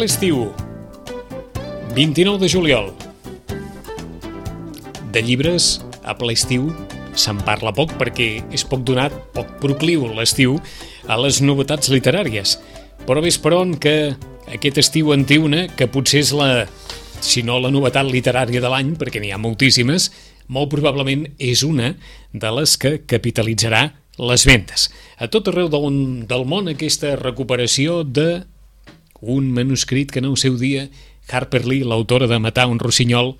A ple estiu, 29 de juliol. De llibres, a ple estiu, se'n parla poc perquè és poc donat, poc procliu l'estiu, a les novetats literàries. Però ves per on que aquest estiu en té una que potser és la, si no la novetat literària de l'any, perquè n'hi ha moltíssimes, molt probablement és una de les que capitalitzarà les ventes. A tot arreu del, del món aquesta recuperació de un manuscrit que en el seu dia Harper Lee, l'autora de Matar un rossinyol,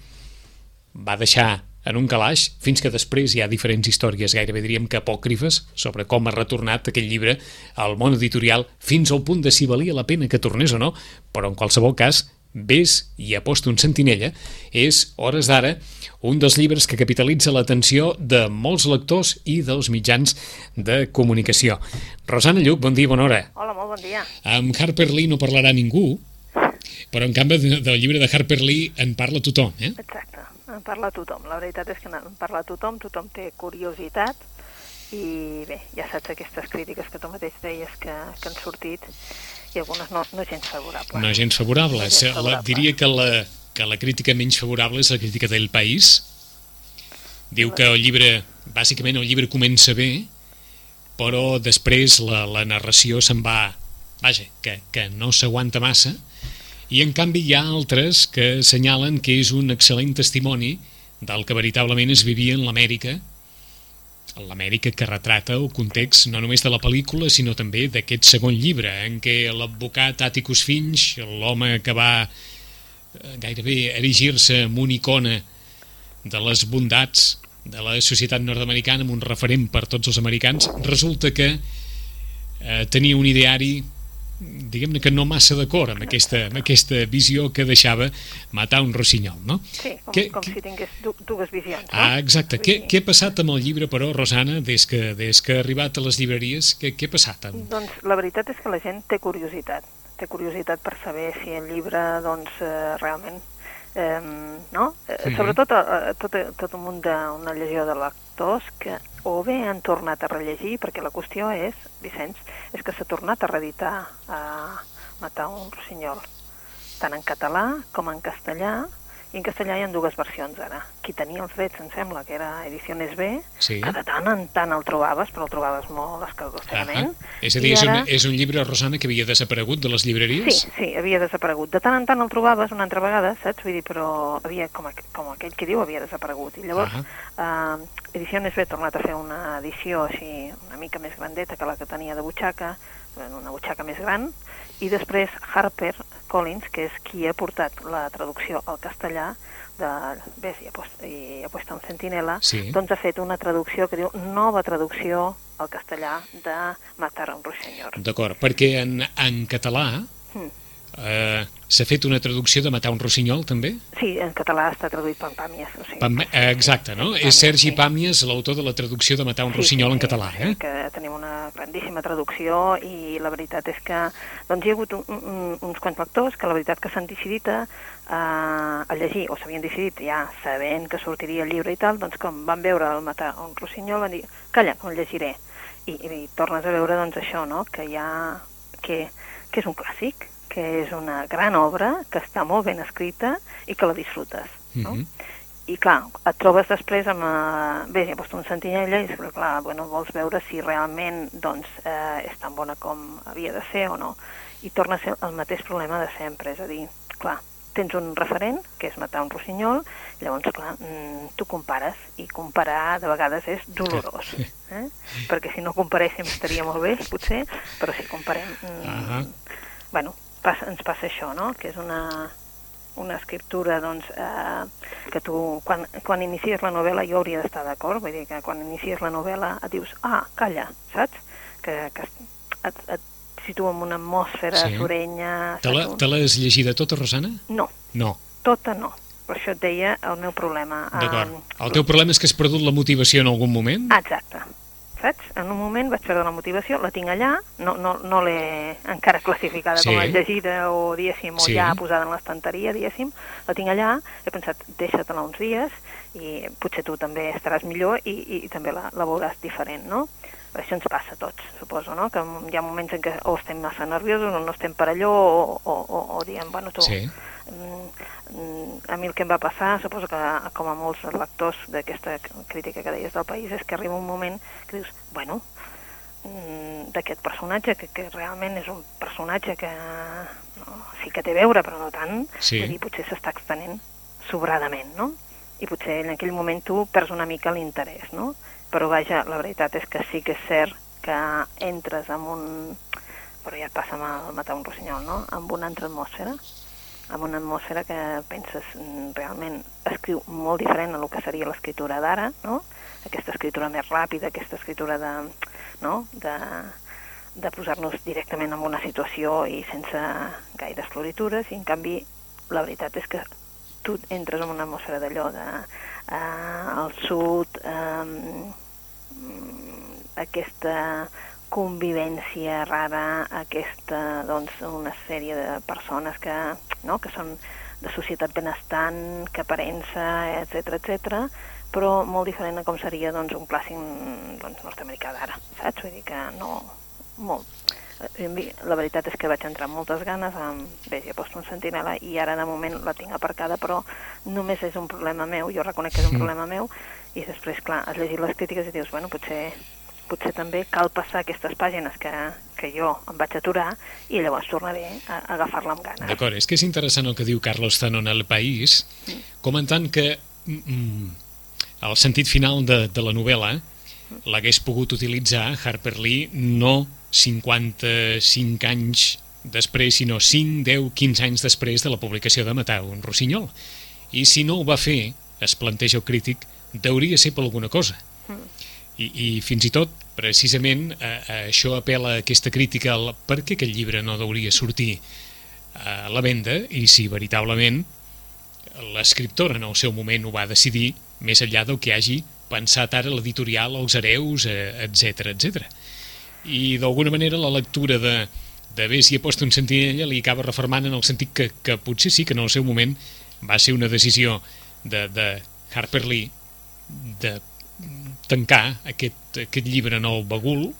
va deixar en un calaix, fins que després hi ha diferents històries, gairebé diríem que apòcrifes, sobre com ha retornat aquell llibre al món editorial, fins al punt de si valia la pena que tornés o no, però en qualsevol cas, Ves i aposta un sentinella és, hores d'ara, un dels llibres que capitalitza l'atenció de molts lectors i dels mitjans de comunicació. Rosana Lluc, bon dia, bona hora. Hola, molt bon dia. Amb Harper Lee no parlarà ningú, però en canvi del llibre de Harper Lee en parla tothom, eh? Exacte, en parla tothom. La veritat és que en parla tothom, tothom té curiositat i bé, ja saps aquestes crítiques que tu mateix deies que, que han sortit i algunes no, no gens favorables. No gens favorables. No gens favorable. la, diria que la, que la crítica menys favorable és la crítica del País. Diu que el llibre, bàsicament el llibre comença bé, però després la, la narració se'n va... Vaja, que, que no s'aguanta massa, i en canvi hi ha altres que assenyalen que és un excel·lent testimoni del que veritablement es vivia en l'Amèrica l'Amèrica que retrata el context no només de la pel·lícula, sinó també d'aquest segon llibre, en què l'advocat Atticus Finch, l'home que va eh, gairebé erigir-se en una icona de les bondats de la societat nord-americana, amb un referent per tots els americans, resulta que eh, tenia un ideari diguem-ne que no massa d'acord amb, aquesta, amb aquesta visió que deixava matar un rossinyol, no? Sí, com, que, com que... si tingués dues visions, no? Ah, exacte. Què, què ha passat amb el llibre, però, Rosana, des que, des que ha arribat a les llibreries? Què, què ha passat? Amb... Doncs la veritat és que la gent té curiositat. Té curiositat per saber si el llibre, doncs, eh, realment eh, no? Eh, sí. Sobretot eh, tot, tot un munt d'una legió de lectors que o bé han tornat a rellegir, perquè la qüestió és, Vicenç, és que s'ha tornat a reeditar a Matar un rossinyol, tant en català com en castellà, i en castellà hi ha dues versions ara. Qui tenia els drets, em sembla, que era Ediciones B, sí. que de tant en tant el trobaves, però el trobaves molt escaldocerament. Uh -huh. És a dir, és, ara... un, és un llibre, Rosana, que havia desaparegut de les llibreries? Sí, sí, havia desaparegut. De tant en tant el trobaves una altra vegada, saps? Vull dir, però havia, com, com aquell que diu, havia desaparegut. I llavors, -huh. uh, Ediciones B ha tornat a fer una edició així una mica més grandeta que la que tenia de butxaca, una butxaca més gran, i després Harper Collins, que és qui ha portat la traducció al castellà de Ves i aposta, i aposta un sentinela, sí. doncs ha fet una traducció que diu nova traducció al castellà de Matar un rossinyol. D'acord, perquè en, en català mm. Eh, S'ha fet una traducció de Matar un rossinyol, també? Sí, en català està traduït per Pàmies. O sigui. Pam, eh, exacte, no? Pàmies, és Sergi sí. Pàmies l'autor de la traducció de Matar un sí, rossinyol sí, en català, sí, eh? que tenim una grandíssima traducció i la veritat és que doncs, hi ha hagut un, un, uns quants lectors que la veritat que s'han decidit a, a llegir, o s'havien decidit ja sabent que sortiria el llibre i tal, doncs com van veure el Matar un rossinyol van dir, calla, que el llegiré. I, i tornes a veure doncs això, no?, que hi ha... que, que és un clàssic, que és una gran obra, que està molt ben escrita i que la disfrutes, no? Mm -hmm. I clar, et trobes després amb... Eh, bé, he posat un sentinella i però, clar, bueno, vols veure si realment doncs, eh, és tan bona com havia de ser o no. I torna a ser el mateix problema de sempre, és a dir, clar, tens un referent, que és matar un rossinyol, llavors, clar, mm, tu compares, i comparar de vegades és dolorós. Eh? Perquè si no comparéssim estaria molt bé, potser, però si comparem... Mm, uh -huh. Bueno, passa, ens passa això, no? que és una, una escriptura doncs, eh, que tu, quan, quan inicies la novel·la, jo hauria d'estar d'acord, vull dir que quan inicies la novel·la et dius, ah, calla, saps? Que, que et, et situa en una atmosfera sí. sorenya... Te l'has llegida tota, Rosana? No. No. Tota no. Per això et deia el meu problema. D'acord. El teu problema és que has perdut la motivació en algun moment? Exacte saps? En un moment vaig perdre la motivació, la tinc allà, no, no, no l'he encara classificada sí. com a llegida o, diguéssim, o sí. ja posada en l'estanteria, diguéssim, la tinc allà, he pensat, deixa-te-la uns dies i potser tu també estaràs millor i, i també la, la veuràs diferent, no? això ens passa a tots, suposo, no? Que hi ha moments en què o estem massa nerviosos o no estem per allò o, o, o, o diem, bueno, tu... Sí. Mm, a mi el que em va passar, suposo que com a molts lectors d'aquesta crítica que deies del país, és que arriba un moment que dius, bueno, mm, d'aquest personatge, que, que realment és un personatge que no, sí que té a veure, però no tant, Sí. dir, potser s'està extenent sobradament, no? I potser en aquell moment tu perds una mica l'interès, no? Però vaja, la veritat és que sí que és cert que entres en un... Però ja et passa amb el matar un rossinyol, no? Amb una altra atmosfera, amb una atmosfera que penses mm, realment escriu molt diferent a el que seria l'escriptura d'ara, no? Aquesta escriptura més ràpida, aquesta escriptura de, no? de, de posar-nos directament en una situació i sense gaires floritures, i en canvi la veritat és que tu entres en una atmosfera d'allò de eh, al sud, eh, aquesta convivència rara, aquesta, doncs, una sèrie de persones que, no?, que són de societat benestant, que aparença, etc etc, però molt diferent a com seria doncs, un clàssic doncs, nord-americà d'ara, saps? Vull dir que no... Molt. Eh, La veritat és que vaig entrar amb moltes ganes, amb bé, ja he post un sentinela i ara de moment la tinc aparcada, però només és un problema meu, jo reconec que és un Mm. problema meu, i després, clar, has llegit les crítiques i dius, bueno, potser potser també cal passar aquestes pàgines que, que jo em vaig aturar i llavors tornaré a, a agafar-la amb ganes. D'acord, és que és interessant el que diu Carlos Zanon al País, comentant que mm, el sentit final de, de la novel·la l'hagués pogut utilitzar Harper Lee no 55 anys després, sinó 5, 10, 15 anys després de la publicació de Matar un rossinyol. I si no ho va fer, es planteja el crític, deuria ser per alguna cosa. I, i fins i tot, precisament, eh, eh, això apela a aquesta crítica al per què aquest llibre no hauria sortir a la venda i si veritablement l'escriptora en el seu moment ho va decidir més enllà del que hagi pensat ara l'editorial, els hereus, etc etc. I d'alguna manera la lectura de, de bé si he post un sentinella li acaba reformant en el sentit que, que potser sí que en el seu moment va ser una decisió de, de Harper Lee de tancar aquest, aquest llibre el bagul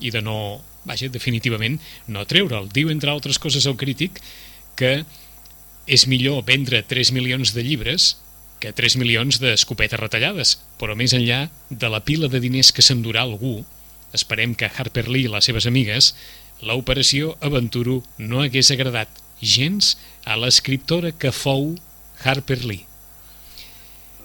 i de no, vaja, definitivament no treure'l. Diu, entre altres coses, el crític que és millor vendre 3 milions de llibres que 3 milions d'escopetes retallades, però més enllà de la pila de diners que s'endurà algú, esperem que Harper Lee i les seves amigues l'operació Aventuro no hagués agradat gens a l'escriptora que fou Harper Lee.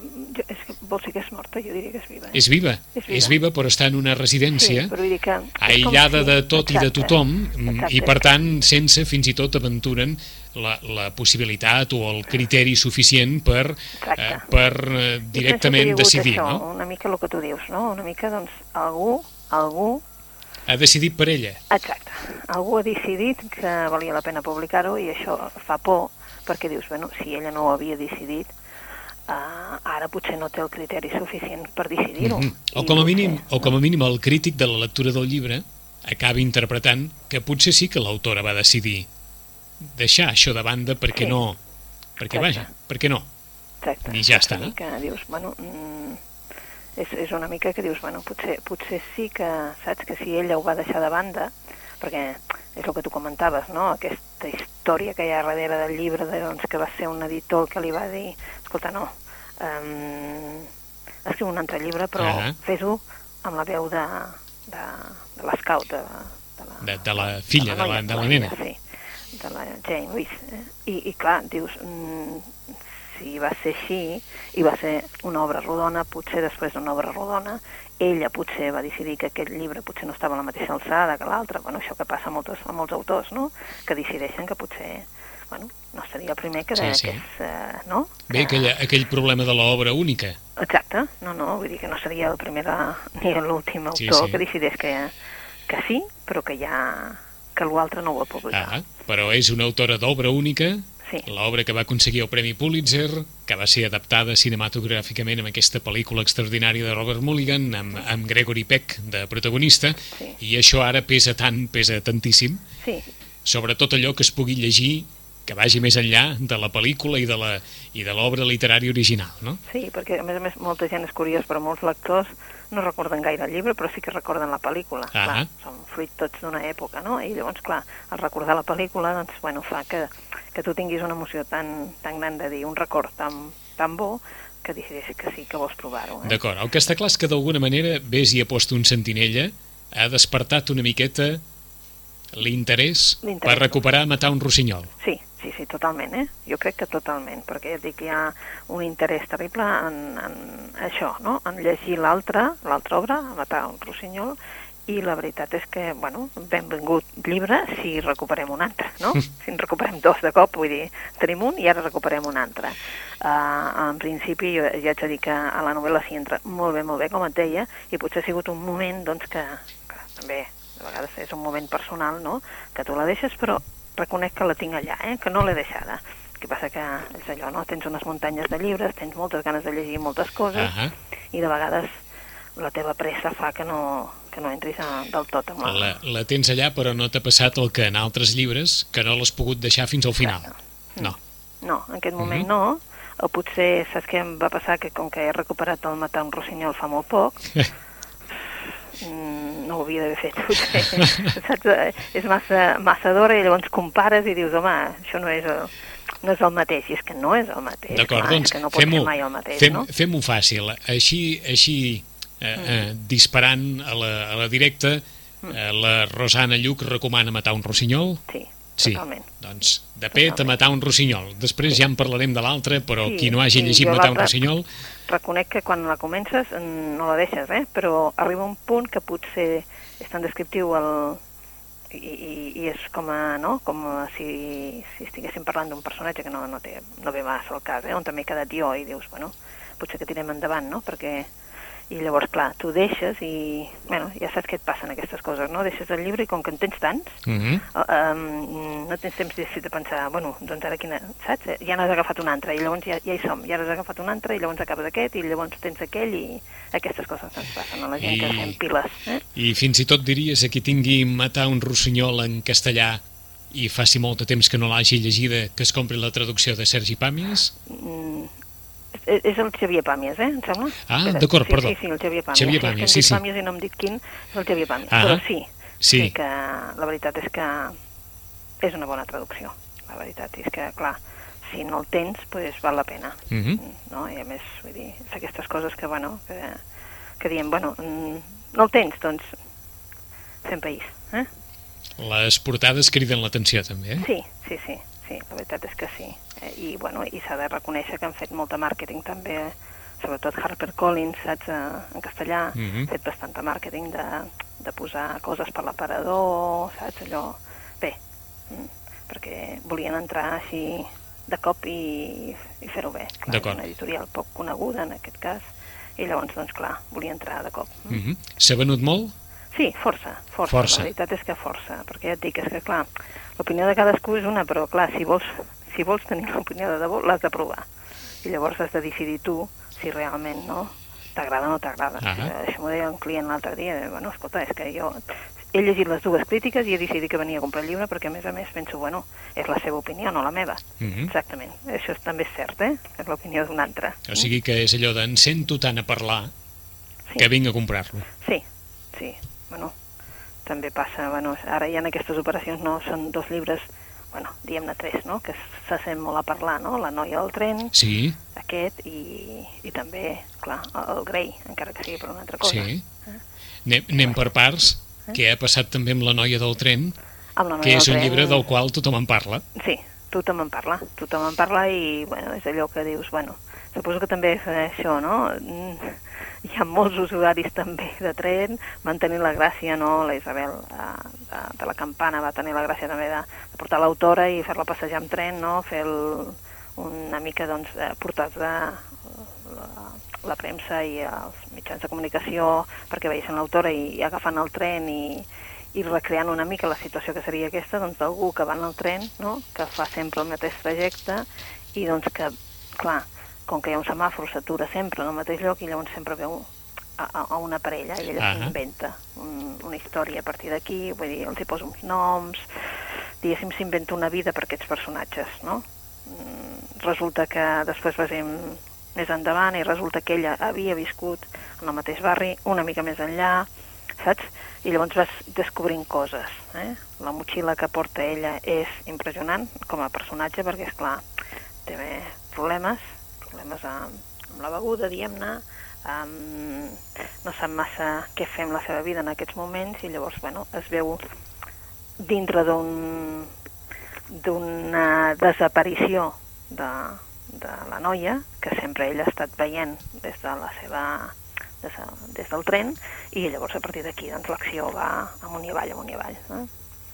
Jo, és que vols dir que és morta? Jo diria que és viva. Eh? És viva, És viva. és viva però està en una residència sí, però vull dir que... aïllada si- de tot i de Exacte, tothom mm, exacte. i per tant sense fins i tot aventuren la, la possibilitat o el criteri suficient per, Exacte. eh, per eh, directament decidir, això, no? Una mica el que tu dius, no? Una mica, doncs, algú, algú, Ha decidit per ella. exacte, algú ha decidit que valia la pena publicar-ho i això fa por, perquè dius, bueno, si ella no ho havia decidit, uh, ara potser no té el criteri suficient per decidir-ho. Mhm. O I com a potser- mínim, o com a mínim el crític de la lectura del llibre acaba interpretant que potser sí que l'autora va decidir deixar això de banda perquè Sí. no... Perquè, Exacte. vaja, perquè no? Exacte. I ja està. Una mica, dius, bueno, mm, és, és una mica que dius, bueno, potser, potser sí que, saps, que si ella ho va deixar de banda, perquè és el que tu comentaves, no?, aquesta història que hi ha darrere del llibre, de, doncs, que va ser un editor que li va dir, escolta, no, um, escriu un altre llibre, però Ah. fes-ho amb la veu de, de, de l'escout, de, de, la, De, de la filla, de la, noia, de la filla, nena. Sí, de la Jane Louise. Eh? I, I clar, dius, mm, si va ser així, i va ser una obra rodona, potser després d'una obra rodona, ella potser va decidir que aquest llibre potser no estava a la mateixa alçada que l'altre, bueno, això que passa a, moltes, a molts autors, no?, que decideixen que potser, bueno, no seria el primer que, Sí, de, sí. que és, eh, no? Bé, aquell, aquell problema de l'obra única. Exacte, no, no, vull dir que no seria el primer de, ni l'últim autor Sí, sí, sí. sí. que decideix que, que sí, però que ja que l'altre no ho ha publicat. Ah, però és una autora d'obra única, Sí. l'obra que va aconseguir el Premi Pulitzer, que va ser adaptada cinematogràficament amb aquesta pel·lícula extraordinària de Robert Mulligan, amb, amb Gregory Peck de protagonista, Sí. i això ara pesa tant, pesa tantíssim, Sí, sobretot allò que es pugui llegir que vagi més enllà de la pel·lícula i de la i de l'obra literària original, no? Sí, perquè a més a més molta gent és curiós, però molts lectors no recorden gaire el llibre, però sí que recorden la pel·lícula. Ah. Clar, són fruit tots d'una època, no? I llavors, clar, al recordar la pel·lícula, doncs, bueno, fa que, que tu tinguis una emoció tan, tan gran de dir un record tan, tan bo que decideixis que sí, que vols provar-ho. Eh? D'acord, el que està clar és que d'alguna manera ves i ha post un sentinella, ha despertat una miqueta l'interès per recuperar matar un rossinyol. Sí, sí, sí, totalment, eh? Jo crec que totalment, perquè ja dic que hi ha un interès terrible en, en això, no? En llegir l'altra, l'altra obra, Matar un rossinyol, i la veritat és que, bueno, benvingut llibre si recuperem un altre, no? Si en recuperem dos de cop, vull dir, tenim un i ara recuperem un altre. Uh, en principi, jo ja haig de dir que a la novel·la s'hi entra molt bé, molt bé, com et deia, i potser ha sigut un moment, doncs, que, que també, de vegades és un moment personal, no?, que tu la deixes, però reconec que la tinc allà, eh? que no l'he deixada. El que passa que és allò, no? Tens unes muntanyes de llibres, tens moltes ganes de llegir moltes coses, Ahà. i de vegades la teva pressa fa que no, que no entris a, del tot amb la... La, la tens allà, però no t'ha passat el que en altres llibres, que no l'has pogut deixar fins al final. Exacte. No. No, en aquest moment Mhm. no, o potser, saps què em va passar? Que com que he recuperat el matar un rossinyol fa molt poc, mm, no ho havia d'haver fet, potser. saps? Eh, És massa, massa d'hora i llavors compares i dius, home, això no és el, no és el mateix, i és que no és el mateix. D'acord, doncs que no pot fem-ho ser mai el mateix, fem, no? fem fàcil. Així, així eh, eh, disparant a la, a la directa, eh, la Rosana Lluc recomana matar un rossinyol. Sí, Sí, totalment. doncs de pet a matar un rossinyol. Després ja en parlarem de l'altre, però Sí, qui no hagi sí, llegit matar un rossinyol... Reconec que quan la comences mm, no la deixes, eh? però arriba un punt que potser és tan descriptiu el, i, i, i és com a, no? com a si, si estiguéssim parlant d'un personatge que no, no, té, no ve massa al cas, eh? on també he quedat jo i dius, bueno, potser que tirem endavant, no? perquè i llavors, clar, tu deixes i, bueno, ja saps què et passen aquestes coses, no? Deixes el llibre i com que en tens tants, -huh. uh, um, no tens temps de, de pensar, bueno, doncs ara quina, saps? Ja n'has agafat un altre i llavors ja, ja hi som, ja has agafat un altre i llavors acabes aquest i llavors tens aquell i aquestes coses ens passen a la gent I... que fem piles, eh? I fins i tot diries a qui tingui matar un rossinyol en castellà i faci molt de temps que no l'hagi llegida, que es compri la traducció de Sergi Pàmies? Mm, és, és el Xavier Pàmies, eh, em sembla? Ah, d'acord, sí, perdó. Sí, sí, el Xavier Pàmies. Xavier Pàmies, sí, sí. Pàmies i no hem dit quin, és el Xavier Pàmies. Ah, Però sí, sí. sí que la veritat és que és una bona traducció. La veritat és que, clar, si no el tens, pues val la pena. Uh -huh. no? I a més, vull dir, és aquestes coses que, bueno, que, que diem, bueno, mm, no el tens, doncs fem país, eh? Les portades criden l'atenció, també, eh? Sí, sí, sí, sí, la veritat és que sí. I, bueno, i s'ha de reconèixer que han fet molta màrqueting també, sobretot HarperCollins, saps, eh, en castellà, Mhm. ha fet bastant de màrqueting de, de posar coses per l'aparador, saps, allò... Bé, mm, perquè volien entrar així de cop i, i fer-ho bé. Clar, D'acord. és una editorial poc coneguda en aquest cas, i llavors, doncs clar, volia entrar de cop. Uh -huh. S'ha venut molt? Sí, força, força, Força. La veritat és que força, perquè ja et dic, és que clar, l'opinió de cadascú és una, però clar, si vols, si vols tenir l'opinió de debò, l'has de provar. I llavors has de decidir tu si realment no t'agrada o no t'agrada. Ah. Això m'ho deia un client l'altre dia, eh, bueno, escolta, és que jo he llegit les dues crítiques i he decidit que venia a comprar el llibre perquè, a més a més, penso, bueno, és la seva opinió, no la meva. Uh -huh. Exactament. Això també és cert, eh? És l'opinió d'un altre. O sigui que és allò d'en sento tant a parlar Sí. que vinc a comprar-lo. Sí, sí, bueno, també passa, bueno, ara hi ha aquestes operacions, no, són dos llibres, bueno, diguem-ne tres, no?, que se sent molt a parlar, no?, La noia del tren, Sí, aquest, i, i també, clar, el, Grey, encara que sigui per una altra cosa. sí. Anem, anem per parts. Què ha passat també amb La noia del tren, Amb la noia que és un tren, llibre del qual tothom en parla. Sí, tothom en parla, tothom en parla i, bueno, és allò que dius, bueno, suposo que també és això, no?, Mm, hi ha molts usuaris també de tren, van tenir la gràcia, no?, la Isabel de, de, de la Campana va tenir la gràcia també de, de portar l'autora i fer-la passejar amb tren, no?, fer el, una mica, doncs, eh, portats de la, la premsa i els mitjans de comunicació perquè veiessin l'autora i, i agafant el tren i, i recreant una mica la situació que seria aquesta, doncs d'algú que va en el tren, no?, que fa sempre el mateix trajecte i doncs que, clar, com que hi ha un semàfor s'atura sempre en el mateix lloc i llavors sempre veu a, a, una parella i ella Ahà. s'inventa un, una història a partir d'aquí, vull dir, els hi posa uns noms, diguéssim, s'inventa una vida per aquests personatges, no? Mm, Resulta que després veiem més endavant i resulta que ella havia viscut en el mateix barri, una mica més enllà, saps? I llavors vas descobrint coses. Eh? La motxilla que porta ella és impressionant com a personatge perquè, és clar, té problemes, problemes amb, amb la beguda, diguem-ne, amb... no sap massa què fer amb la seva vida en aquests moments i llavors, bueno, es veu dintre d'un d'una desaparició de, de la noia, que sempre ella ha estat veient des de la seva des, de, des del tren, i llavors a partir d'aquí doncs, l'acció va amunt i avall, amunt i avall. No?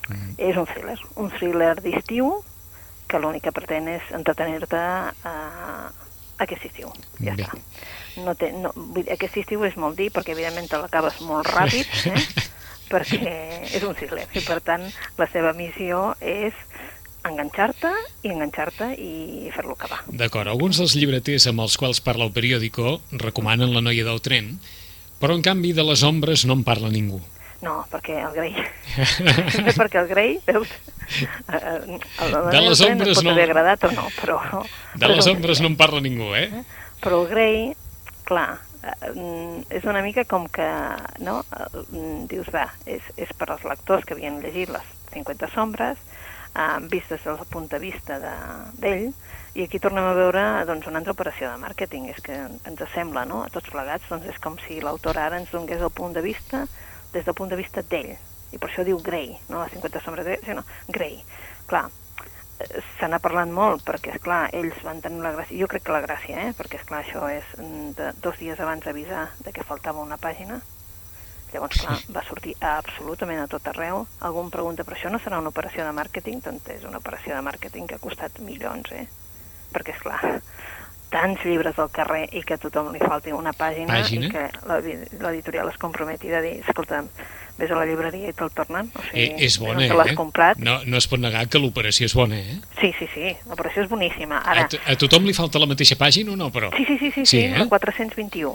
Mm. És un thriller, un thriller d'estiu que l'únic que pretén és entretenir-te uh, aquest estiu. Ja Bé. està. No té, no, vull aquest estiu és molt dir perquè evidentment te l'acabes molt ràpid, eh? perquè és un thriller i per tant la seva missió és enganxar-te i enganxar-te i fer-lo acabar. D'acord, alguns dels llibreters amb els quals parla el periòdico recomanen la noia del tren, però en canvi de les ombres no en parla ningú. No, perquè el grei... perquè el grei, veus? Eh, eh, el, el de les ombres pot no... haver agradat o no, però... De però les ombres no en parla ningú, eh? Però el grei, clar, mm, és una mica com que, no? Dius, va, és, és per als lectors que havien llegit les 50 sombres, eh, vist des del punt de vista d'ell, i aquí tornem a veure doncs, una altra operació de màrqueting. És que ens sembla, no?, a tots plegats, doncs és com si l'autor ara ens donés el punt de vista des del punt de vista d'ell. I per això diu Grey, no la 50 sombres de sinó Grey. Clar, eh, se n'ha parlat molt, perquè, és clar ells van tenir la gràcia, jo crec que la gràcia, eh? perquè, és clar això és mm, de, dos dies abans d'avisar de que faltava una pàgina, Llavors, clar, va sortir absolutament a tot arreu. Algú em pregunta, però això no serà una operació de màrqueting? Doncs és una operació de màrqueting que ha costat milions, eh? Perquè, és clar, tants llibres al carrer i que a tothom li falti una pàgina, pàgina? i que l'editorial es comprometi a dir, escolta, vés a la llibreria i te'l tornen. O sigui, eh, és bona, no eh? Comprat. No, no es pot negar que l'operació és bona, eh? Sí, sí, sí, l'operació és boníssima. Ara... A, a tothom li falta la mateixa pàgina o no, però? Sí, sí, sí, sí, sí, sí eh? la 421.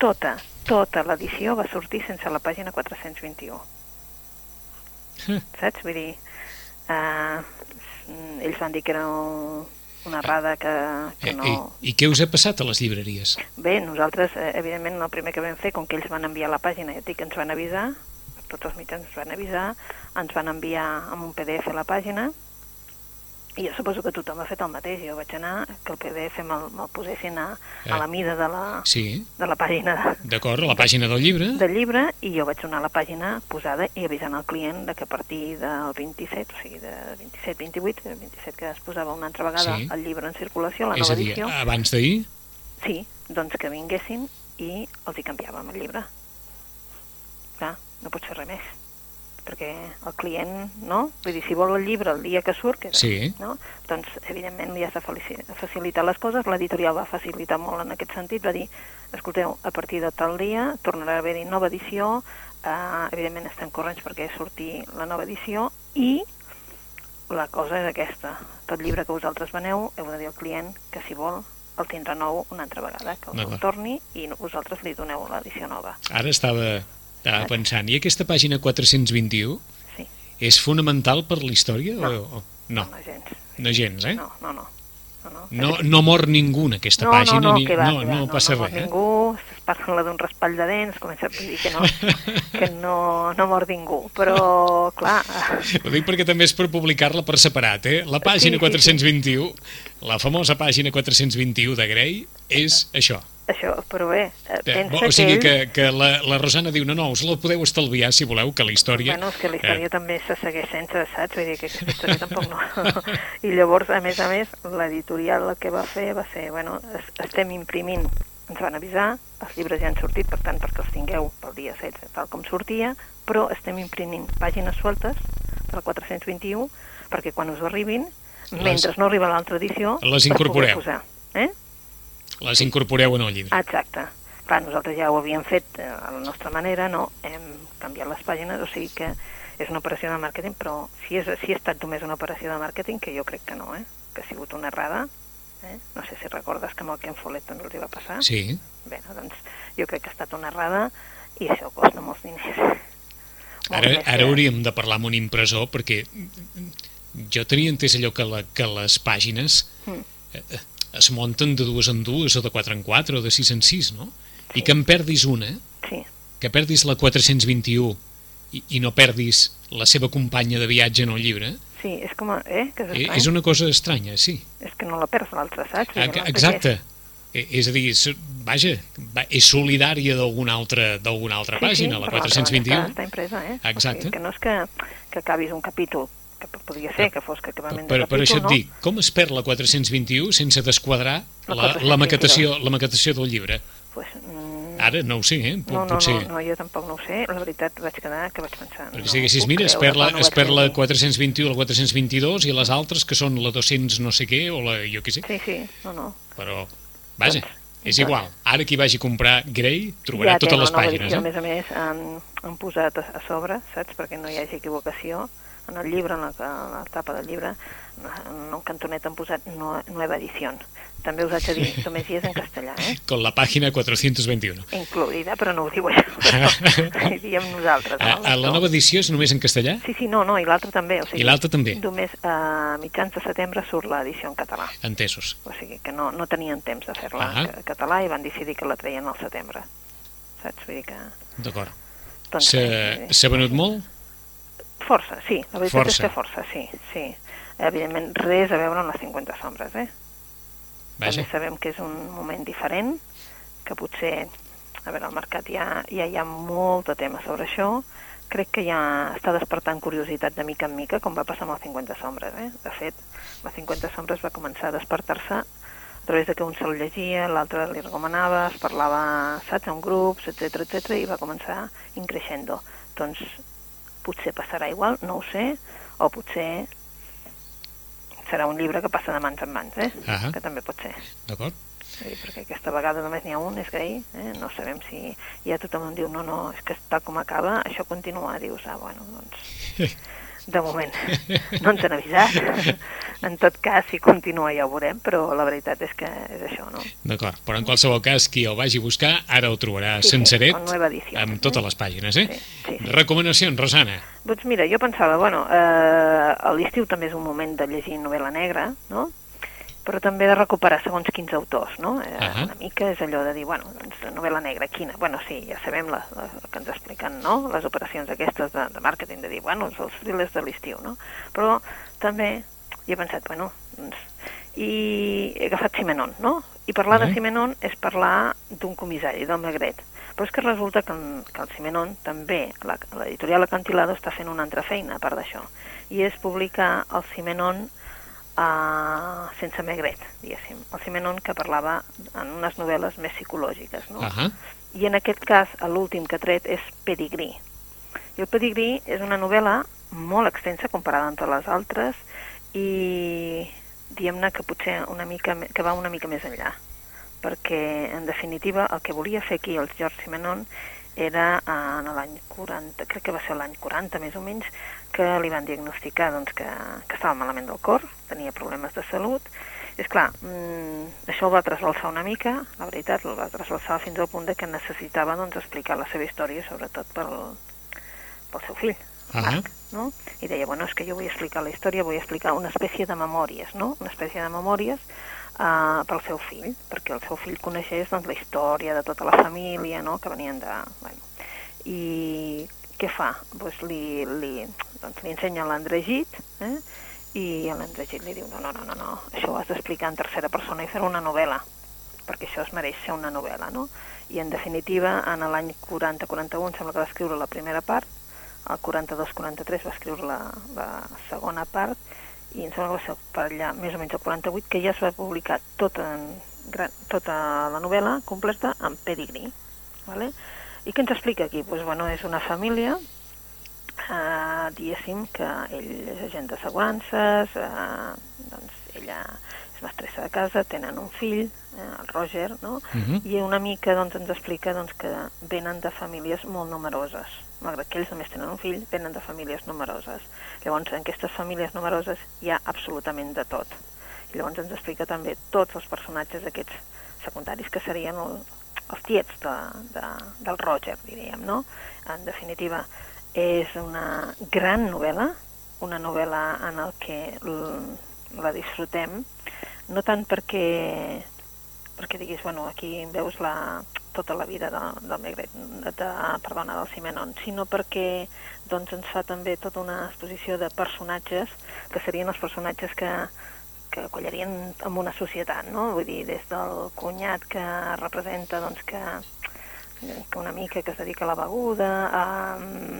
Tota, tota l'edició va sortir sense la pàgina 421. Mm. Saps? Vull dir, uh, ells van dir que era una errada que, que eh, no... I, I què us ha passat a les llibreries? Bé, nosaltres, eh, evidentment, el primer que vam fer, com que ells van enviar la pàgina, ja dic que ens van avisar, tots els mitjans ens van avisar, ens van enviar amb un PDF la pàgina, i jo suposo que tothom ha fet el mateix. Jo vaig anar, que el PDF me'l me posessin a, a la eh, mida de la, sí. de la pàgina. D'acord, a la pàgina del llibre. Del llibre, i jo vaig donar la pàgina posada i avisant al client de que a partir del 27, o sigui, de 27-28, 27 que es posava una altra vegada sí. el llibre en circulació, la És nova edició. És a dir, abans d'ahir? Sí, doncs que vinguessin i els hi canviàvem el llibre. Clar, no pots fer res més perquè el client, no? Vull dir, si vol el llibre el dia que surt, que, sí. no? doncs evidentment li has de facilitar les coses, l'editorial va facilitar molt en aquest sentit, va dir, escolteu, a partir de tal dia tornarà a haver-hi nova edició, eh, evidentment estem corrents perquè surti la nova edició, i la cosa és aquesta, tot llibre que vosaltres veneu, heu de dir al client que si vol el tindrà nou una altra vegada, que el torni i vosaltres li doneu l'edició nova. Ara estava estava pensant, i aquesta pàgina 421 sí. és fonamental per la història? No, o, o... no. no, gens. No gens, eh? No, no, no. No, no, no, no mor ningú en aquesta no, pàgina, no, no, ni, va, no, no, no passa no, res. No mor ningú, es parla d'un raspall de dents, comença a dir que no, que no, no mor ningú, però, clar... Ho dic perquè també és per publicar-la per separat, eh? La pàgina sí, 421, sí, sí. la famosa pàgina 421 de Grey, és això això, però bé, eh, pensa o sigui que, ell... que, que la, la Rosana diu, no, no, us la podeu estalviar si voleu, que la història... Bueno, és que la història eh... també se segueix sense, saps? Vull dir que aquesta història tampoc no... I llavors, a més a més, l'editorial el que va fer va ser, bueno, es, estem imprimint, ens van avisar, els llibres ja han sortit, per tant, perquè els tingueu pel dia 16, tal com sortia, però estem imprimint pàgines sueltes del 421, perquè quan us arribin, les... mentre no arriba l'altra edició... Les incorporeu. Posar, eh? Les incorporeu en el llibre. Exacte. Clar, nosaltres ja ho havíem fet eh, a la nostra manera, no? Hem canviat les pàgines, o sigui que és una operació de màrqueting, però si, és, si ha estat només una operació de màrqueting, que jo crec que no, eh? que ha sigut una errada, eh? no sé si recordes que amb el Ken Follett també els va passar. Sí. Bé, doncs jo crec que ha estat una errada i això costa molts diners. molt Ara, més ara que- hauríem de parlar amb un impressor perquè jo tenia entès allò que, la, que les pàgines Mm. eh, eh, es munten de dues en dues o de quatre en quatre o de sis en sis, no? I que en perdis una, Sí, que perdis la 421 i, i no perdis la seva companya de viatge en el llibre, sí, és com... a- Eh? Que és, eh, estrany. és una cosa estranya, sí. és que no la perds l'altre, saps? Ex- l'altre Exacte. què Eh, És a dir, és, vaja, va- és solidària d'alguna altra, d'alguna altra és? pàgina, la per l'altra 421. banda Està, està impresa, eh? Exacte. O sigui, que no és que, que acabis un capítol, que podria ser que fos que acabament Per, de per capítol, això et no? dic, com es perd la 421 sense desquadrar La la, la, 422? maquetació, la maquetació del llibre? Pues, mm, Ara no ho sé, eh? Pot- no, no, Potser... no, no, jo tampoc no ho sé. La veritat vaig quedar que vaig pensar... Perquè no si diguessis, mira, es perd, la, ho es perd la llegir. 421, la 422 i les altres que són la 200 no sé què, o la jo què sé, Sí, sí, no, no. però, vaja, Doncs, és doncs. igual. Ara qui vagi a comprar Grey trobarà ja totes les pàgines, edició, A eh? més a més, han, han posat a, a sobre, saps, perquè no hi hagi equivocació, en el llibre, en la, en la tapa del llibre, en un cantonet han posat no, nueva edició. També us haig de dir, només hi és en castellà, eh? Con la pàgina 421. Incluïda, però no ho diu això. diem nosaltres. A, No? a la nova edició és només en castellà? Sí, sí, no, no, i l'altre també. O sigui, I l'altre també? Només a mitjans de setembre surt l'edició en català. Entesos. O sigui que no, no tenien temps de fer-la Ah. en català i van decidir que la treien al setembre. Saps? Vull dir que... D'acord. Doncs, S'ha s'ha venut molt? Força, sí, la veritat Força. és que força, sí, sí. Evidentment, res a veure amb les 50 sombres, eh? Vaja. També sabem que és un moment diferent, que potser, a veure, al mercat ja, ja hi ha molt de tema sobre això, crec que ja està despertant curiositat de mica en mica, com va passar amb les 50 sombres, eh? De fet, les 50 sombres va començar a despertar-se a través de que un se'l llegia, l'altre li recomanava, es parlava, saps, en grups, etc etc i va començar increixendo. Doncs potser passarà igual, no ho sé, o potser serà un llibre que passa de mans en mans, eh? Ahà. que també pot ser. D'acord? Dir, perquè aquesta vegada només n'hi ha un, és Grey, eh? no sabem si... Ja tothom em diu, no, no, és que tal com acaba, això continua. Dius, ah, bueno, doncs... De moment, no ens han avisat. En tot cas, si continua ja ho veurem, però la veritat és que és això, no? D'acord, però en qualsevol cas, qui el vagi a buscar, ara el trobarà Sí, sí, senceret, nueva edició. amb totes les pàgines, eh? Sí, sí, sí. Recomanacions, Rosana. Doncs mira, jo pensava, bueno, eh, l'estiu també és un moment de llegir novel·la negra, no? Però també de recuperar segons quins autors, no? Eh, Ahà. Una mica és allò de dir, bueno, doncs, novel·la negra, quina? Bueno, sí, ja sabem la, la, la que ens expliquen, no? Les operacions aquestes de, de màrqueting, de dir, bueno, els thrillers de l'estiu, no? Però també hi he pensat, bueno, doncs, i he agafat Simenon, no? I parlar Mhm. de Simenon és parlar d'un comissari, del Magret. Però és que resulta que, en- que el Simenon també, la- l'editorial Acantilado està fent una altra feina a part d'això, i és publicar el Simenon uh, sense Magret, diguéssim. El Simenon que parlava en unes novel·les més psicològiques, no? Ahà. I en aquest cas, l'últim que ha tret és Pedigrí. I el Pedigrí és una novel·la molt extensa comparada amb totes les altres i diguem-ne que potser una mica, que va una mica més enllà perquè en definitiva el que volia fer aquí el George Simenon era eh, en l'any 40, crec que va ser l'any 40 més o menys, que li van diagnosticar doncs, que, que estava malament del cor, tenia problemes de salut, és clar, mm, això el va trasbalsar una mica, la veritat, el va trasbalsar fins al punt de que necessitava doncs, explicar la seva història, sobretot pel, pel seu fill, Ahà. Marc, no? I deia, bueno, és que jo vull explicar la història, vull explicar una espècie de memòries, no? Una espècie de memòries uh, pel seu fill, perquè el seu fill coneixés doncs, la història de tota la família, no?, que venien de... Bueno. I què fa? Pues li, li, doncs, li ensenya l'Andregit, eh? i l'Andregit li diu, no, no, no, no, no, això ho has d'explicar en tercera persona i fer una novel·la, perquè això es mereix ser una novel·la, no? I en definitiva, en l'any 40-41 sembla que va escriure la primera part, el 42-43 va escriure la, la segona part, i em sembla que va ser per allà, més o menys el 48, que ja es va publicar tota, tota la novel·la completa en pedigrí. ¿vale? I què ens explica aquí? Pues, bueno, és una família, eh, diguéssim, que ell és agent d'assegurances, eh, doncs ella és mestressa de casa, tenen un fill, eh, el Roger, no? Mhm. i una mica doncs, ens explica doncs, que venen de famílies molt numeroses. Malgrat que ells només tenen un fill, venen de famílies numeroses. Llavors, en aquestes famílies numeroses hi ha absolutament de tot. I llavors ens explica també tots els personatges aquests secundaris que serien el, els tiets de, de, del Roger, diríem, no? En definitiva, És una gran novel·la, una novel·la en el que la disfrutem, no tant perquè perquè diguis, bueno, aquí veus la, tota la vida de, del Megret, de, de, perdona, del Simenon, sinó perquè doncs, ens fa també tota una exposició de personatges que serien els personatges que, que collarien en una societat, no? Vull dir, des del cunyat que representa doncs, que, que una mica que es dedica a la beguda, a,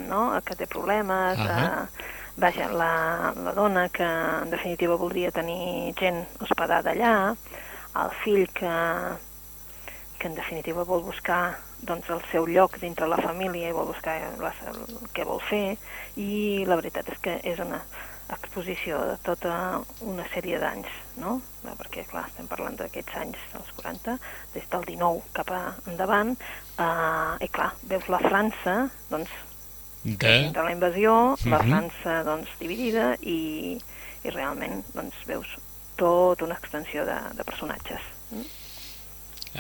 no? a que té problemes, uh -huh. a, vaja, la, la dona que en definitiva voldria tenir gent hospedada allà, el fill que, que en definitiva vol buscar doncs, el seu lloc dintre la família i vol buscar la, el que vol fer i la veritat és que és una exposició de tota una sèrie d'anys, no? Perquè, clar, estem parlant d'aquests anys dels 40, des del 19 cap a endavant, eh, i clar, veus la França, doncs, de... de la invasió, uh -huh. la Mhm. França, doncs, dividida, i, i realment, doncs, veus tota una extensió de, de personatges. Mm?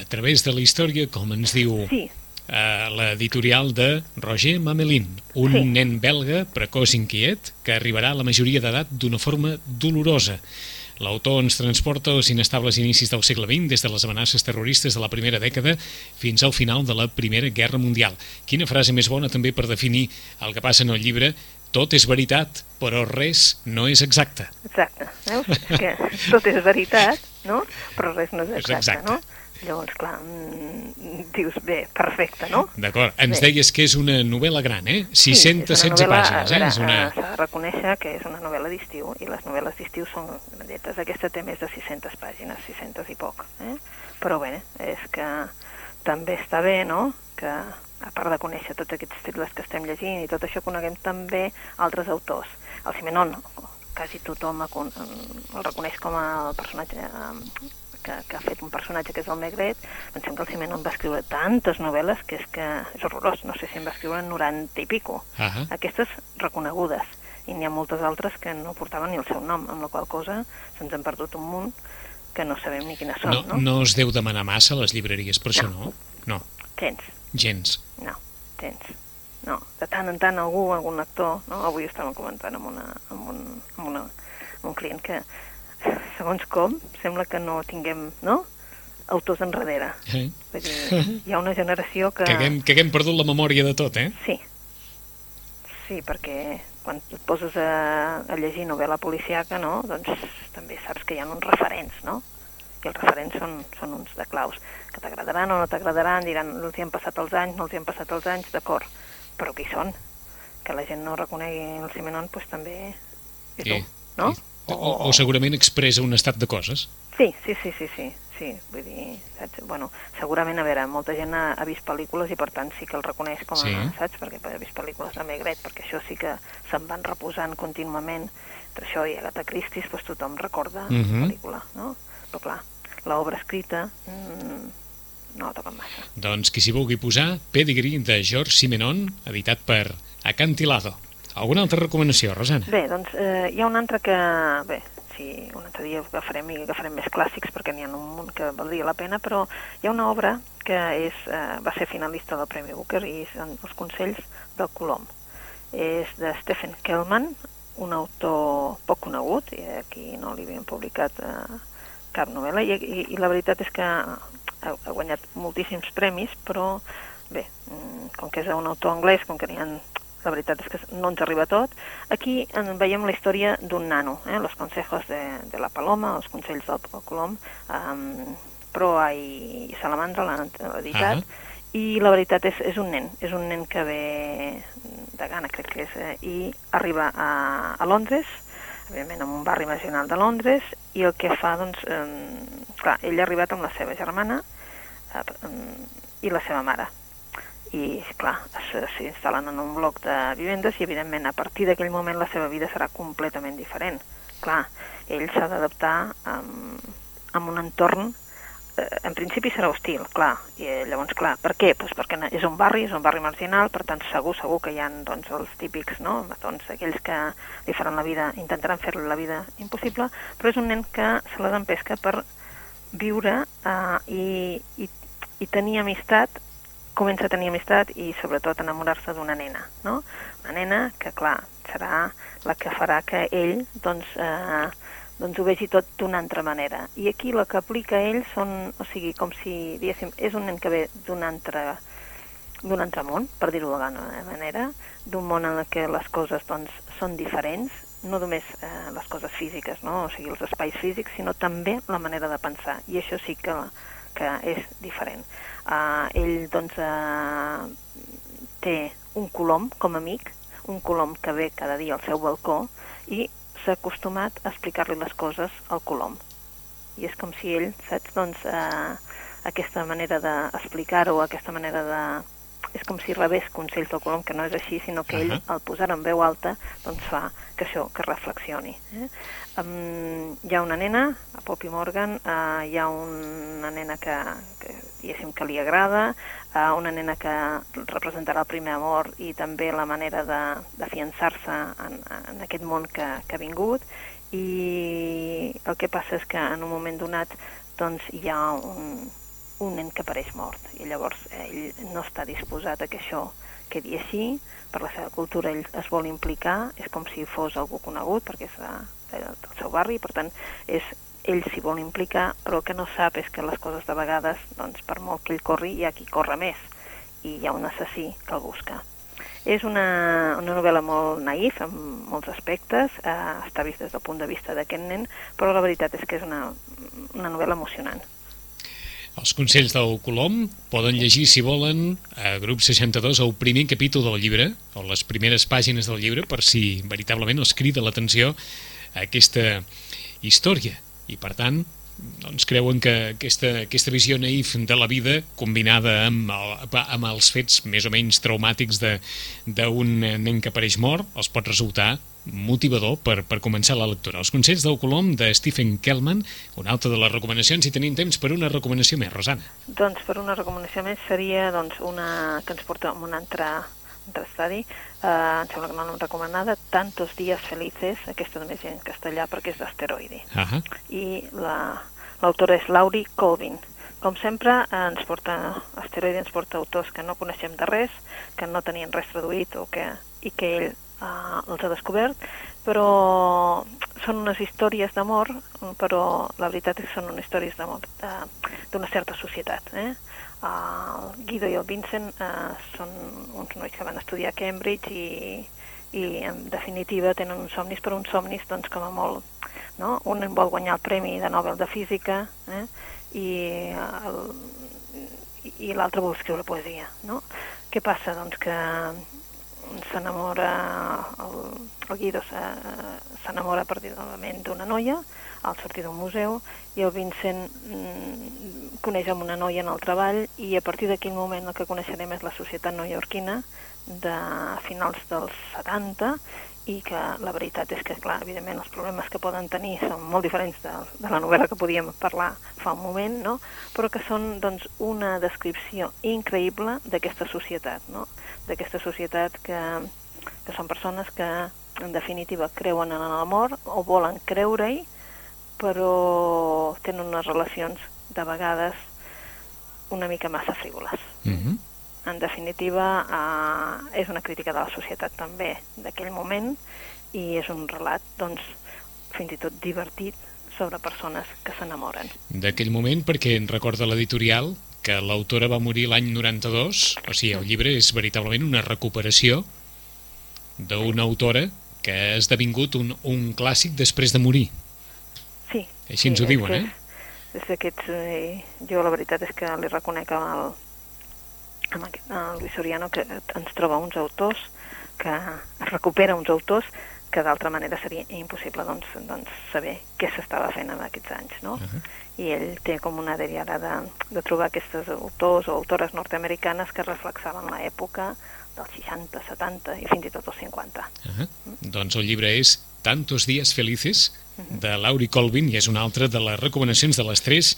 A través de la història, com ens diu Sí, eh, l'editorial de Roger Mamelin, un Sí. nen belga precoç inquiet que arribarà a la majoria d'edat d'una forma dolorosa. L'autor ens transporta als inestables inicis del segle XX, des de les amenaces terroristes de la primera dècada fins al final de la Primera Guerra Mundial. Quina frase més bona també per definir el que passa en el llibre tot és veritat, però res no és exacte. exacte. Veus? Que tot és veritat, no? Però res no és És exacte, exacte. no? Llavors, clar, mm, dius, bé, perfecte, no? D'acord, ens Bé. deies que és una novel·la gran, eh? Sí, 616 és una novel·la, pàgines, eh? És una... S'ha de reconèixer que és una novel·la d'estiu i les novel·les d'estiu són grandetes. Aquesta té més de 600 pàgines, 600 i poc. Eh? Però bé, és que també està bé, no?, que a part de conèixer tots aquests titles que estem llegint i tot això, coneguem també altres autors. El Simenon, quasi tothom el con- el reconeix com a personatge eh, que, que ha fet un personatge que és el Megret, pensem que el Simenon va escriure tantes novel·les que és que és horrorós, no sé si en va escriure 90 i pico Ah aquestes reconegudes i n'hi ha moltes altres que no portaven ni el seu nom, amb la qual cosa se'ns han perdut un munt que no sabem ni quines són, no, no? no es deu demanar massa a les llibreries, per això no? No, Tens, gens. no, tens. No, de tant en tant algú, algun actor, no? avui estàvem comentant amb, una, amb, un, amb, una, amb un client que, segons com, sembla que no tinguem, no?, autors enrere. Eh? Vull dir, hi ha una generació que... Que haguem, que haguem perdut la memòria de tot, eh? Sí. Sí, perquè quan et poses a, a llegir novel·la policiaca, no?, doncs també saps que hi ha uns referents, no? I els referents són, són uns de claus, que t'agradaran o no t'agradaran, diran, els hi han passat els anys, no els hi han passat els anys, d'acord, però qui són? Que la gent no reconegui el Simenon, doncs també és Sí. dur, no? O, o segurament expressa un estat de coses. Sí, sí, sí, sí, sí, sí, vull dir, saps? Bueno, segurament, a veure, molta gent ha, ha vist pel·lícules i per tant sí que el reconeix com a, Sí. saps? Perquè ha vist pel·lícules de Megret, perquè això sí que se'n van reposant contínuament. Entre això i Agatha Christie, doncs tothom recorda Mhm. la pel·lícula, no? Però clar, l'obra escrita mm, no toquen massa. Doncs qui s'hi vulgui posar, Pedigree de George Simenon, editat per Acantilado. Alguna altra recomanació, Rosana? Bé, doncs eh, hi ha un altre que... Bé, sí, un altre dia agafarem i agafarem més clàssics perquè n'hi ha un munt que valdria la pena, però hi ha una obra que és, eh, va ser finalista del Premi Booker i són Els Consells del Colom. És de Stephen Kellman, un autor poc conegut, i aquí no li havien publicat eh, cap novel·la, i, i, i la veritat és que ha, ha guanyat moltíssims premis, però bé, mm, com que és un autor anglès, com que n'hi ha la veritat és que no ens arriba tot. Aquí en veiem la història d'un nano, eh? los consejos de, de la paloma, els consells del colom, um, proa i salamandra l'han editat, Ah. i la veritat és, és un nen, és un nen que ve de Ghana, crec que és, eh? i arriba a, a Londres, evidentment en un barri marginal de Londres, i el que fa, doncs, eh, clar, ell ha arribat amb la seva germana eh, i la seva mare, i clar, s'instal·len en un bloc de vivendes i evidentment a partir d'aquell moment la seva vida serà completament diferent. Clar, ell s'ha d'adaptar amb, amb un entorn eh, en principi serà hostil, clar, i eh, llavors, clar, per què? Pues perquè és un barri, és un barri marginal, per tant, segur, segur que hi ha doncs, els típics, no?, doncs, aquells que li faran la vida, intentaran fer-li la vida impossible, però és un nen que se l'ha d'empesca per viure eh, i, i, i tenir amistat comença a tenir amistat i sobretot enamorar-se d'una nena, no? Una nena que, clar, serà la que farà que ell, doncs, eh, doncs ho vegi tot d'una altra manera. I aquí la que aplica ell són, o sigui, com si, diguéssim, és un nen que ve d'un altre, d'un altre món, per dir-ho d'alguna manera, d'un món en què les coses doncs, són diferents, no només eh, les coses físiques, no? o sigui, els espais físics, sinó també la manera de pensar, i això sí que, que és diferent. Uh, ell, doncs, uh, té un colom com a amic, un colom que ve cada dia al seu balcó, i s'ha acostumat a explicar-li les coses al colom. I és com si ell, saps, doncs, eh, aquesta manera d'explicar-ho, aquesta manera de... És com si rebés consells del colom, que no és així, sinó que ell, uh -huh. al posar en veu alta, doncs fa que això, que reflexioni. Eh? Um, hi ha una nena, a Poppy Morgan, uh, hi ha una nena que, que diguéssim, que li agrada, uh, una nena que representarà el primer amor i també la manera d'afiançar-se en, en aquest món que, que ha vingut, i el que passa és que en un moment donat doncs, hi ha un, un nen que apareix mort, i llavors ell no està disposat a que això quedi així, per la seva cultura ell es vol implicar, és com si fos algú conegut, perquè és de, de, del seu barri, per tant, és ell s'hi vol implicar, però el que no sap és que les coses de vegades, doncs, per molt que ell corri, hi ha qui corre més, i hi ha un assassí que el busca. És una, una novel·la molt naïf, en molts aspectes, eh, està vist des del punt de vista d'aquest nen, però la veritat és que és una, una novel·la emocionant. Els consells del Colom poden llegir, si volen, a grup 62 el primer capítol del llibre, o les primeres pàgines del llibre, per si veritablement els crida l'atenció aquesta història i per tant doncs creuen que aquesta, aquesta visió naïf de la vida combinada amb, el, amb els fets més o menys traumàtics d'un nen que apareix mort els pot resultar motivador per, per començar la lectura. Els consells del Colom de Stephen Kellman, una altra de les recomanacions, i tenim temps per una recomanació més, Rosana. Doncs per una recomanació més seria doncs, una que ens porta a un altre d'estadi, eh, em sembla que no l'hem recomanada, Tantos días felices, aquesta només en castellà perquè és d'asteroide. Uh -huh. I l'autora la, és Laurie Colvin. Com sempre, eh, ens porta, Asteroide ens porta autors que no coneixem de res, que no tenien res traduït o que, i que ell eh, els ha descobert, però són unes històries d'amor, però la veritat és que són unes històries d'amor d'una certa societat. Eh? El Guido i el Vincent eh, són uns nois que van estudiar a Cambridge i, i en definitiva tenen uns somnis, però uns somnis doncs com a molt... No? Un vol guanyar el Premi de Nobel de Física eh? i, el, i l'altre vol escriure poesia. No? Què passa? Doncs que s'enamora, el, el Guido s'enamora perdidament d'una noia al sortir d'un museu i el Vincent mm, coneix amb una noia en el treball i a partir d'aquell moment el que coneixerem és la societat neoyorquina de finals dels 70 i que la veritat és que, clar, evidentment els problemes que poden tenir són molt diferents de, de la novel·la que podíem parlar fa un moment, no? però que són doncs, una descripció increïble d'aquesta societat, no? d'aquesta societat que, que són persones que en definitiva creuen en l'amor o volen creure-hi, però tenen unes relacions de vegades una mica massa frívoles. Mm -hmm. En definitiva, eh, és una crítica de la societat també d'aquell moment i és un relat, doncs, fins i tot divertit sobre persones que s'enamoren. D'aquell moment, perquè en recorda l'editorial que l'autora va morir l'any 92, o sigui, el llibre és veritablement una recuperació d'una autora que ha esdevingut un, un clàssic després de morir. Així sí, ens ho diuen, eh? des d'aquests... Eh, jo la veritat és que li reconec amb el, amb aquest, el Luis Soriano que ens troba uns autors, que recupera uns autors que d'altra manera seria impossible doncs, doncs saber què s'estava fent en aquests anys, no? Uh -huh. I ell té com una ara de, de trobar aquestes autors o autores nord-americanes que reflexaven l'època dels 60, 70 i fins i tot els 50. Uh -huh. mm. Doncs el llibre és Tantos días felices, de Lauri Colvin, i és una altra de les recomanacions de les tres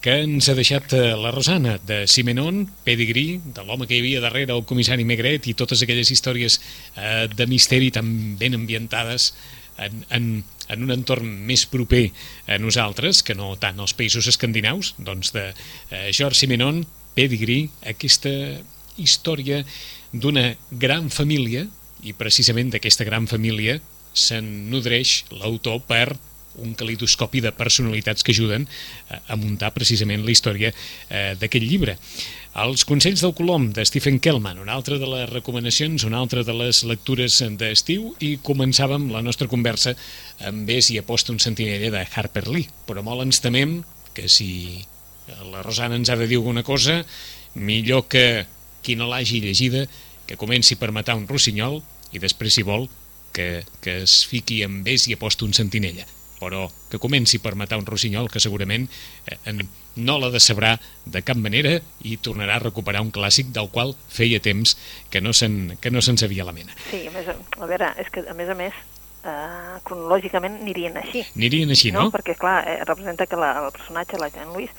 que ens ha deixat eh, la Rosana, de Simenon, Pedigree, de l'home que hi havia darrere el comissari Megret i totes aquelles històries eh, de misteri tan ben ambientades en, en, en un entorn més proper a nosaltres, que no tant als països escandinaus, doncs de eh, George Simenon, Pedigree, aquesta història d'una gran família i precisament d'aquesta gran família se'n nodreix l'autor per un calidoscopi de personalitats que ajuden a muntar precisament la història eh, d'aquest llibre. Els Consells del Colom, de Stephen Kellman, una altra de les recomanacions, una altra de les lectures d'estiu, i començàvem la nostra conversa amb Ves i aposta un sentinella de Harper Lee. Però molt ens temem que si la Rosana ens ha de dir alguna cosa, millor que qui no l'hagi llegida, que comenci per matar un rossinyol i després, si vol, que, que es fiqui amb Ves i aposta un sentinella però que comenci per matar un rossinyol que segurament eh, no l'ha de sabrà de cap manera i tornarà a recuperar un clàssic del qual feia temps que no se'n que no se'n sabia la mena. Sí, a més, a veure, és que a més a més eh, cronològicament anirien així. Anirien així, no? no? Perquè, clar, eh, representa que la, el personatge, la Jean Louis,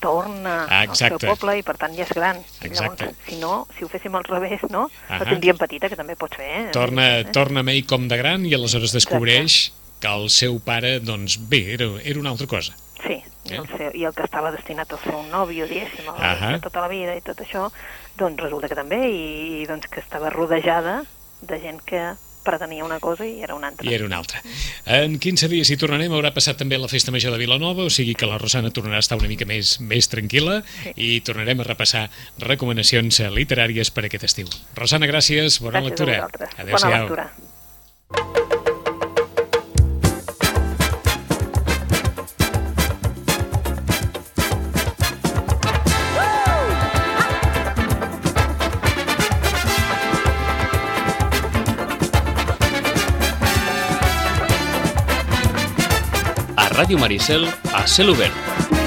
torna ah, al seu poble i per tant ja és gran. Exacte. Llavors, si no, si ho féssim al revés, no? Uh -huh. La tindríem petita, que també pots fer. Eh? Torna, eh? torna com de gran i aleshores descobreix Exacte que el seu pare, doncs bé, era, era una altra cosa. Sí, eh? el seu, i el que estava destinat a ser un nòvio, diguéssim, uh -huh. tota la vida i tot això, doncs resulta que també, i, i doncs que estava rodejada de gent que pretenia una cosa i era una altra. I era una altra. En 15 dies hi tornarem, haurà passat també la Festa Major de Vilanova, o sigui que la Rosana tornarà a estar una mica més, més tranquil·la sí. i tornarem a repassar recomanacions literàries per aquest estiu. Rosana, gràcies, bona gràcies lectura. Adéu-siau. Bona lectura. Ràdio Maricel a cel.